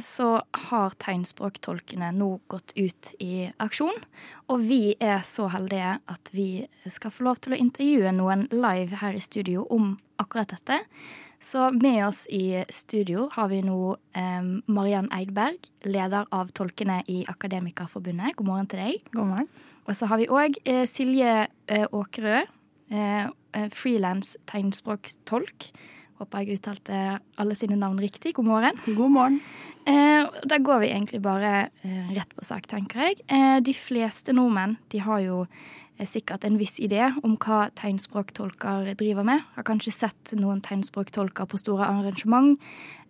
så har tegnspråktolkene nå gått ut i aksjon. Og vi er så heldige at vi skal få lov til å intervjue noen live her i studio om akkurat dette. Så med oss i studio har vi nå eh, Mariann Eidberg, leder av tolkene i Akademikerforbundet. God morgen til deg. God morgen. Og så har vi òg eh, Silje eh, Åkerø, eh, eh, frilans tegnspråktolk. Håper jeg uttalte alle sine navn riktig. God morgen. God morgen. Eh, da går vi egentlig bare eh, rett på sak, tenker jeg. Eh, de fleste nordmenn de har jo eh, sikkert en viss idé om hva tegnspråktolker driver med. Har kanskje sett noen tegnspråktolker på store arrangement.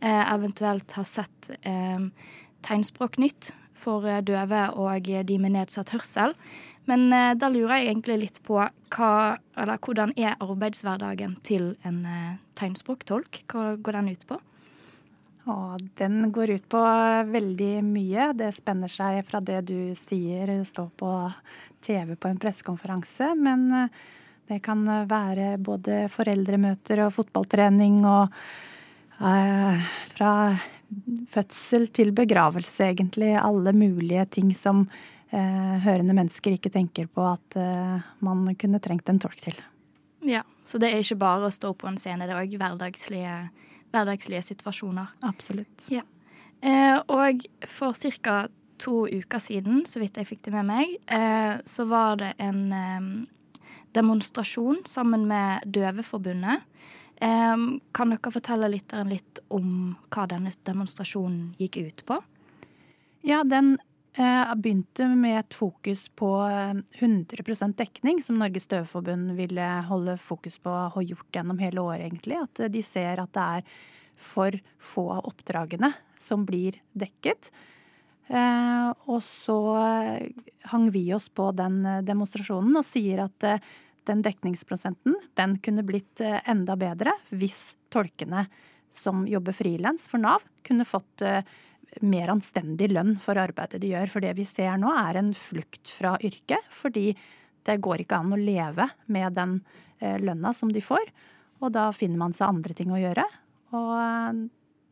Eh, eventuelt har sett eh, Tegnspråknytt for eh, døve og de med nedsatt hørsel. Men eh, da lurer jeg egentlig litt på hva, hvordan er arbeidshverdagen til en eh, tegnspråktolk? Hva går den ut på? Og den går ut på veldig mye. Det spenner seg fra det du sier, stå på TV på en pressekonferanse, men eh, det kan være både foreldremøter og fotballtrening og eh, fra fødsel til begravelse, egentlig. Alle mulige ting som eh, hørende mennesker ikke tenker på at eh, man kunne trengt en tolk til. Ja, Så det er ikke bare å stå på en scene, det er òg hverdagslige, hverdagslige situasjoner. Absolutt. Ja. Eh, og for ca. to uker siden, så vidt jeg fikk det med meg, eh, så var det en eh, demonstrasjon sammen med Døveforbundet. Eh, kan dere fortelle lytteren litt om hva denne demonstrasjonen gikk ut på? Ja, den eh, begynte med et fokus på eh, 100% dekning, som Norges Døveforbund ville holde fokus på og har gjort gjennom hele året, egentlig. At eh, de ser at det er for få av oppdragene som blir dekket. Eh, og så eh, hang vi oss på den eh, demonstrasjonen og sier at eh, den dekningsprosenten den kunne blitt eh, enda bedre hvis tolkene som jobber frilans for Nav, kunne fått eh, mer anstendig lønn for arbeidet de gjør. For det vi ser nå er en flukt fra yrket, fordi det går ikke an å leve med den eh, lønna som de får. Og da finner man seg andre ting å gjøre. Og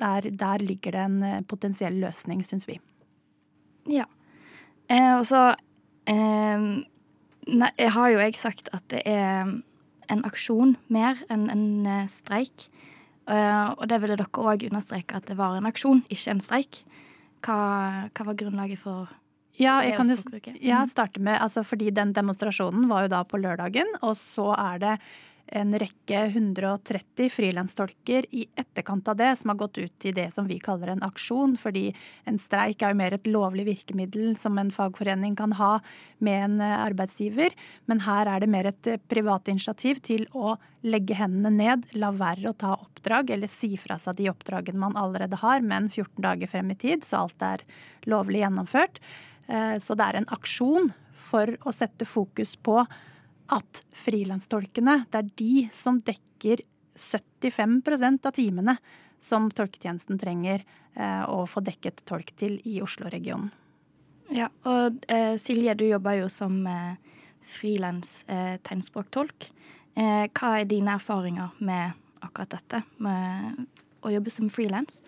der, der ligger det en potensiell løsning, syns vi. Ja. Eh, og eh, nei, jeg har jo jeg sagt at det er en aksjon mer enn en eh, streik. Eh, og det ville dere òg understreke at det var en aksjon, ikke en streik. Hva, hva var grunnlaget for Ja, jeg kan jo ja, Mhm. starte med altså Fordi den demonstrasjonen var jo da på lørdagen, og så er det en rekke 130 frilanstolker i etterkant av det som har gått ut i det som vi kaller en aksjon. Fordi en streik er jo mer et lovlig virkemiddel som en fagforening kan ha med en eh, arbeidsgiver. Men her er det mer et eh, privat initiativ til å legge hendene ned, la være å ta oppdrag eller si fra seg de oppdragene man allerede har, men 14 dager frem i tid, så alt er lovlig gjennomført. Eh, Så det er en aksjon for å sette fokus på at frilanstolkene, det er de som dekker 75% av timene som tolketjenesten trenger eh, å få dekket tolk til i Oslo-regionen. Ja, og eh, Silje, du jobber jo som eh, frilans eh, tegnspråktolk. Eh, hva er dine erfaringer med akkurat dette, med å jobbe som frilans?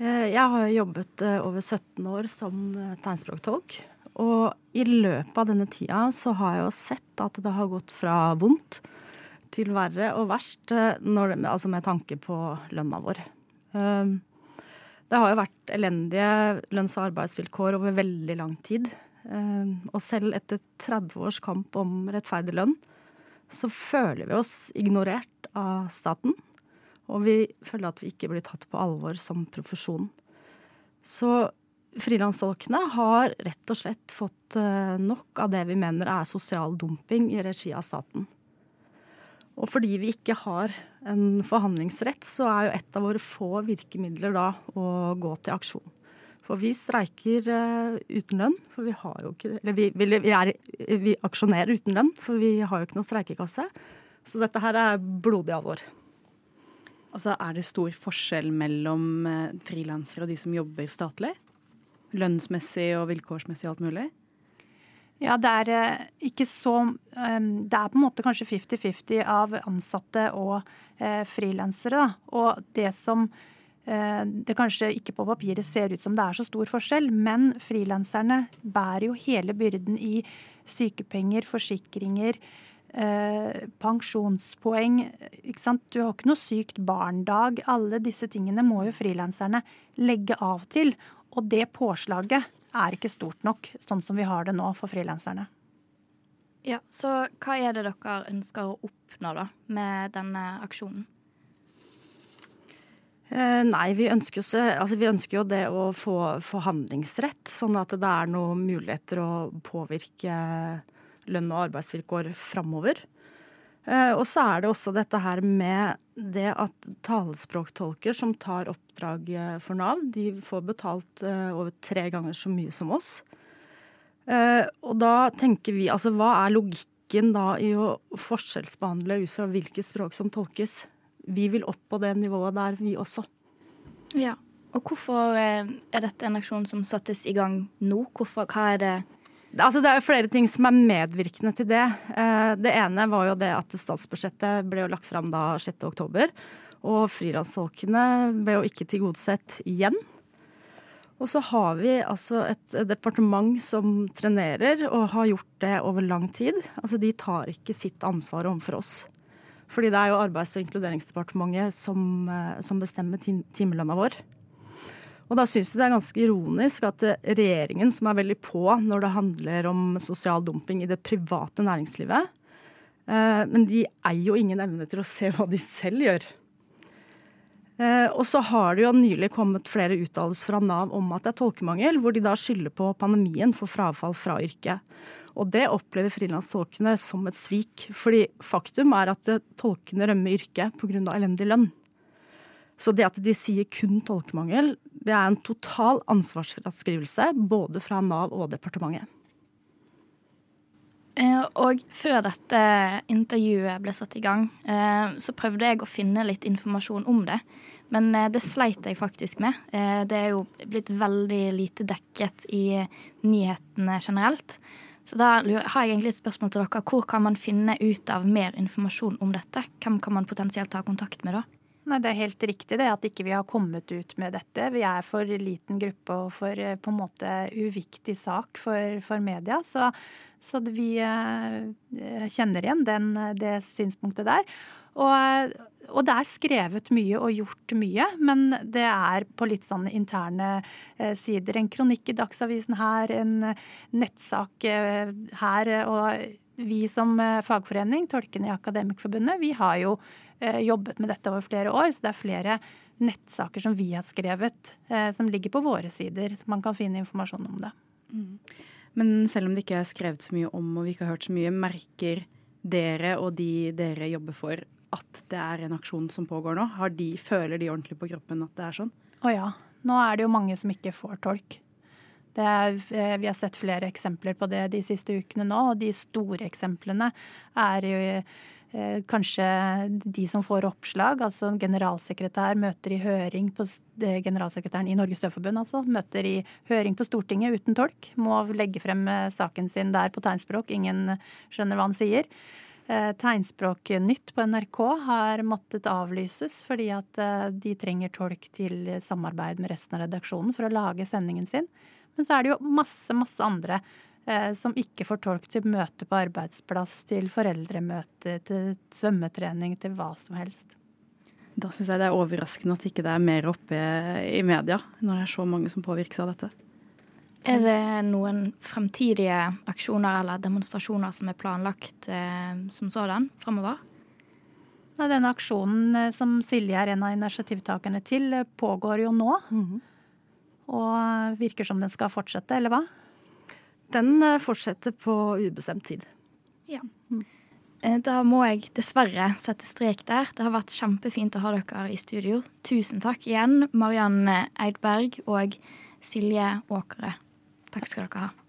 Eh, Jeg har jobbet over 17 år som tegnspråktolk. Og i løpet av denne tida så har jeg jo sett at det har gått fra vondt til verre og verst, eh, når altså med tanke på lønna vår. Um, Det har jo vært elendige lønns- og arbeidsvilkår over veldig lang tid. Um, Og selv etter 30 års kamp om rettferdig lønn, så føler vi oss ignorert av staten. Og vi føler at vi ikke blir tatt på alvor som profesjon. Så frilanstolkene har rett og slett fått eh, nok av det vi mener er sosial dumping i regi av staten. Og fordi vi ikke har en forhandlingsrett, så er jo et av våre få virkemidler da å gå til aksjon. For vi streiker uh, uten lønn, for vi har jo ikke Eller vi, vi, er, vi aksjonerer uten lønn, for vi har jo ikke noe streikekasse. Så dette her er blodig alvor. Altså, Er det stor forskjell mellom uh, frilansere og de som jobber statlig? Lønnsmessig og vilkårsmessig og alt mulig? Ja, det er uh, ikke så Det er på en måte kanskje 50-50 av ansatte og frilansere. Og det som Eh, det kanskje ikke på papiret ser ut som det er så stor forskjell, men frilanserne bærer jo hele byrden i sykepenger, forsikringer, eh, pensjonspoeng. Du har ikke noe sykt barndag. Alle disse tingene må jo frilanserne legge av til. Og det påslaget er ikke stort nok, sånn som vi har det nå for frilanserne. Ja, Så hva er det dere ønsker å oppnå da, med denne aksjonen? Eh, nei, vi ønsker, jo, altså vi ønsker, jo det å få forhandlingsrett, sånn at det er noen muligheter å påvirke lønn og arbeidsvilkår framover. Eh, og så er det også dette her med det at talespråktolker som tar oppdrag eh, for Nav, de får betalt over tre ganger så mye som oss. Og da tenker vi altså hva er logikken da i å forskjellsbehandle ut fra hvilket språk som tolkes? vi vil opp på det nivået der, vi også. Ja. Og hvorfor eh, er dette en aksjon som settes i gang nå? Hvorfor, hva er det Altså, det er flere ting som er medvirkende til det. Eh, det ene var jo det at statsbudsjettet ble jo lagt fram da 6.10. Og frilanstolkene ble jo ikke tilgodesett igjen. Og så har vi altså et departement som trenerer og har gjort det over lang tid. Altså de tar ikke sitt ansvar overfor oss. Fordi det er jo Arbeids- og inkluderingsdepartementet som, eh, som bestemmer timelønna vår. Og da syns jeg det er ganske ironisk at regjeringen, som er veldig på når det handler om sosial dumping i det private næringslivet, eh, men de eier jo ingen evne til å se hva de selv gjør. Eh, og så har det jo nylig kommet flere uttalelser fra Nav om at det er tolkemangel, hvor de da skylder på pandemien for frafall fra yrket. Og det opplever frilanstolkene som et svik. Fordi faktum er at tolkene rømmer yrket pga. elendig lønn. Så det at de sier kun tolkemangel, det er en total ansvarsfraskrivelse både fra Nav og departementet. Eh, og før dette intervjuet ble satt i gang, eh, så prøvde jeg å finne litt informasjon om det. Men eh, det sleit jeg faktisk med. Det er jo blitt veldig lite dekket i nyhetene generelt. Så da har jeg egentlig et spørsmål til dere. Hvor kan man finne ut av mer informasjon om dette? Hvem kan man potensielt ta kontakt med da? Nei, Det er helt riktig det at ikke vi har kommet ut med dette. Vi er for liten gruppe og for eh, på en måte uviktig sak for, for media. Så, så vi eh, kjenner igjen den, det synspunktet der. Og, og, det er skrevet mye og gjort mye, men det er på litt sånn interne eh, sider. En kronikk i Dagsavisen her, en nettsak her. Og vi som fagforening, tolkene i Akademikerforbundet, vi har jo jobbet med dette over flere år. Så det er flere nettsaker som vi har skrevet, eh, som ligger på våre sider. Så man kan finne informasjon om det. Mm. Men selv om det ikke er skrevet så mye om og vi ikke har hørt så mye, merker dere og de dere jobber for, at det er en aksjon som pågår nå? De, føler de ordentlig på kroppen at det er sånn? Å ja. Nå er det jo mange som ikke får tolk. Er, eh, vi har sett flere eksempler på det de siste ukene nå, og de store eksemplene er jo eh, kanskje de som får oppslag. Altså en generalsekretær møter i høring på generalsekretæren i Norges Døvforbund, altså. Møter i høring på Stortinget uten tolk. Må legge frem eh, saken sin der på tegnspråk. Ingen skjønner hva han sier. Eh, Tegnspråknytt på NRK har måttet avlyses fordi at eh, de trenger tolk til samarbeid med resten av redaksjonen for å lage sendingen sin. Men så er det jo masse, masse andre eh, som ikke får tolk til møte på arbeidsplass, til foreldremøte, til svømmetrening, til hva som helst. Da syns jeg det er overraskende at ikke det er mer oppe i media, når det er så mange som påvirkes av dette. Er det noen fremtidige aksjoner eller demonstrasjoner som er planlagt eh, som sådan fremover? Nei, denne aksjonen eh, som Silje er en av initiativtakerne til, eh, pågår jo nå. Mm -hmm. Og virker som den skal fortsette, eller hva? Den eh, fortsetter på ubestemt tid. Ja. Mm. Da må jeg dessverre sette strek der. Det har vært kjempefint å ha dere i studio. Tusen takk igjen, Mariann Eidberg og Silje Åkere. Takk skal dere ha.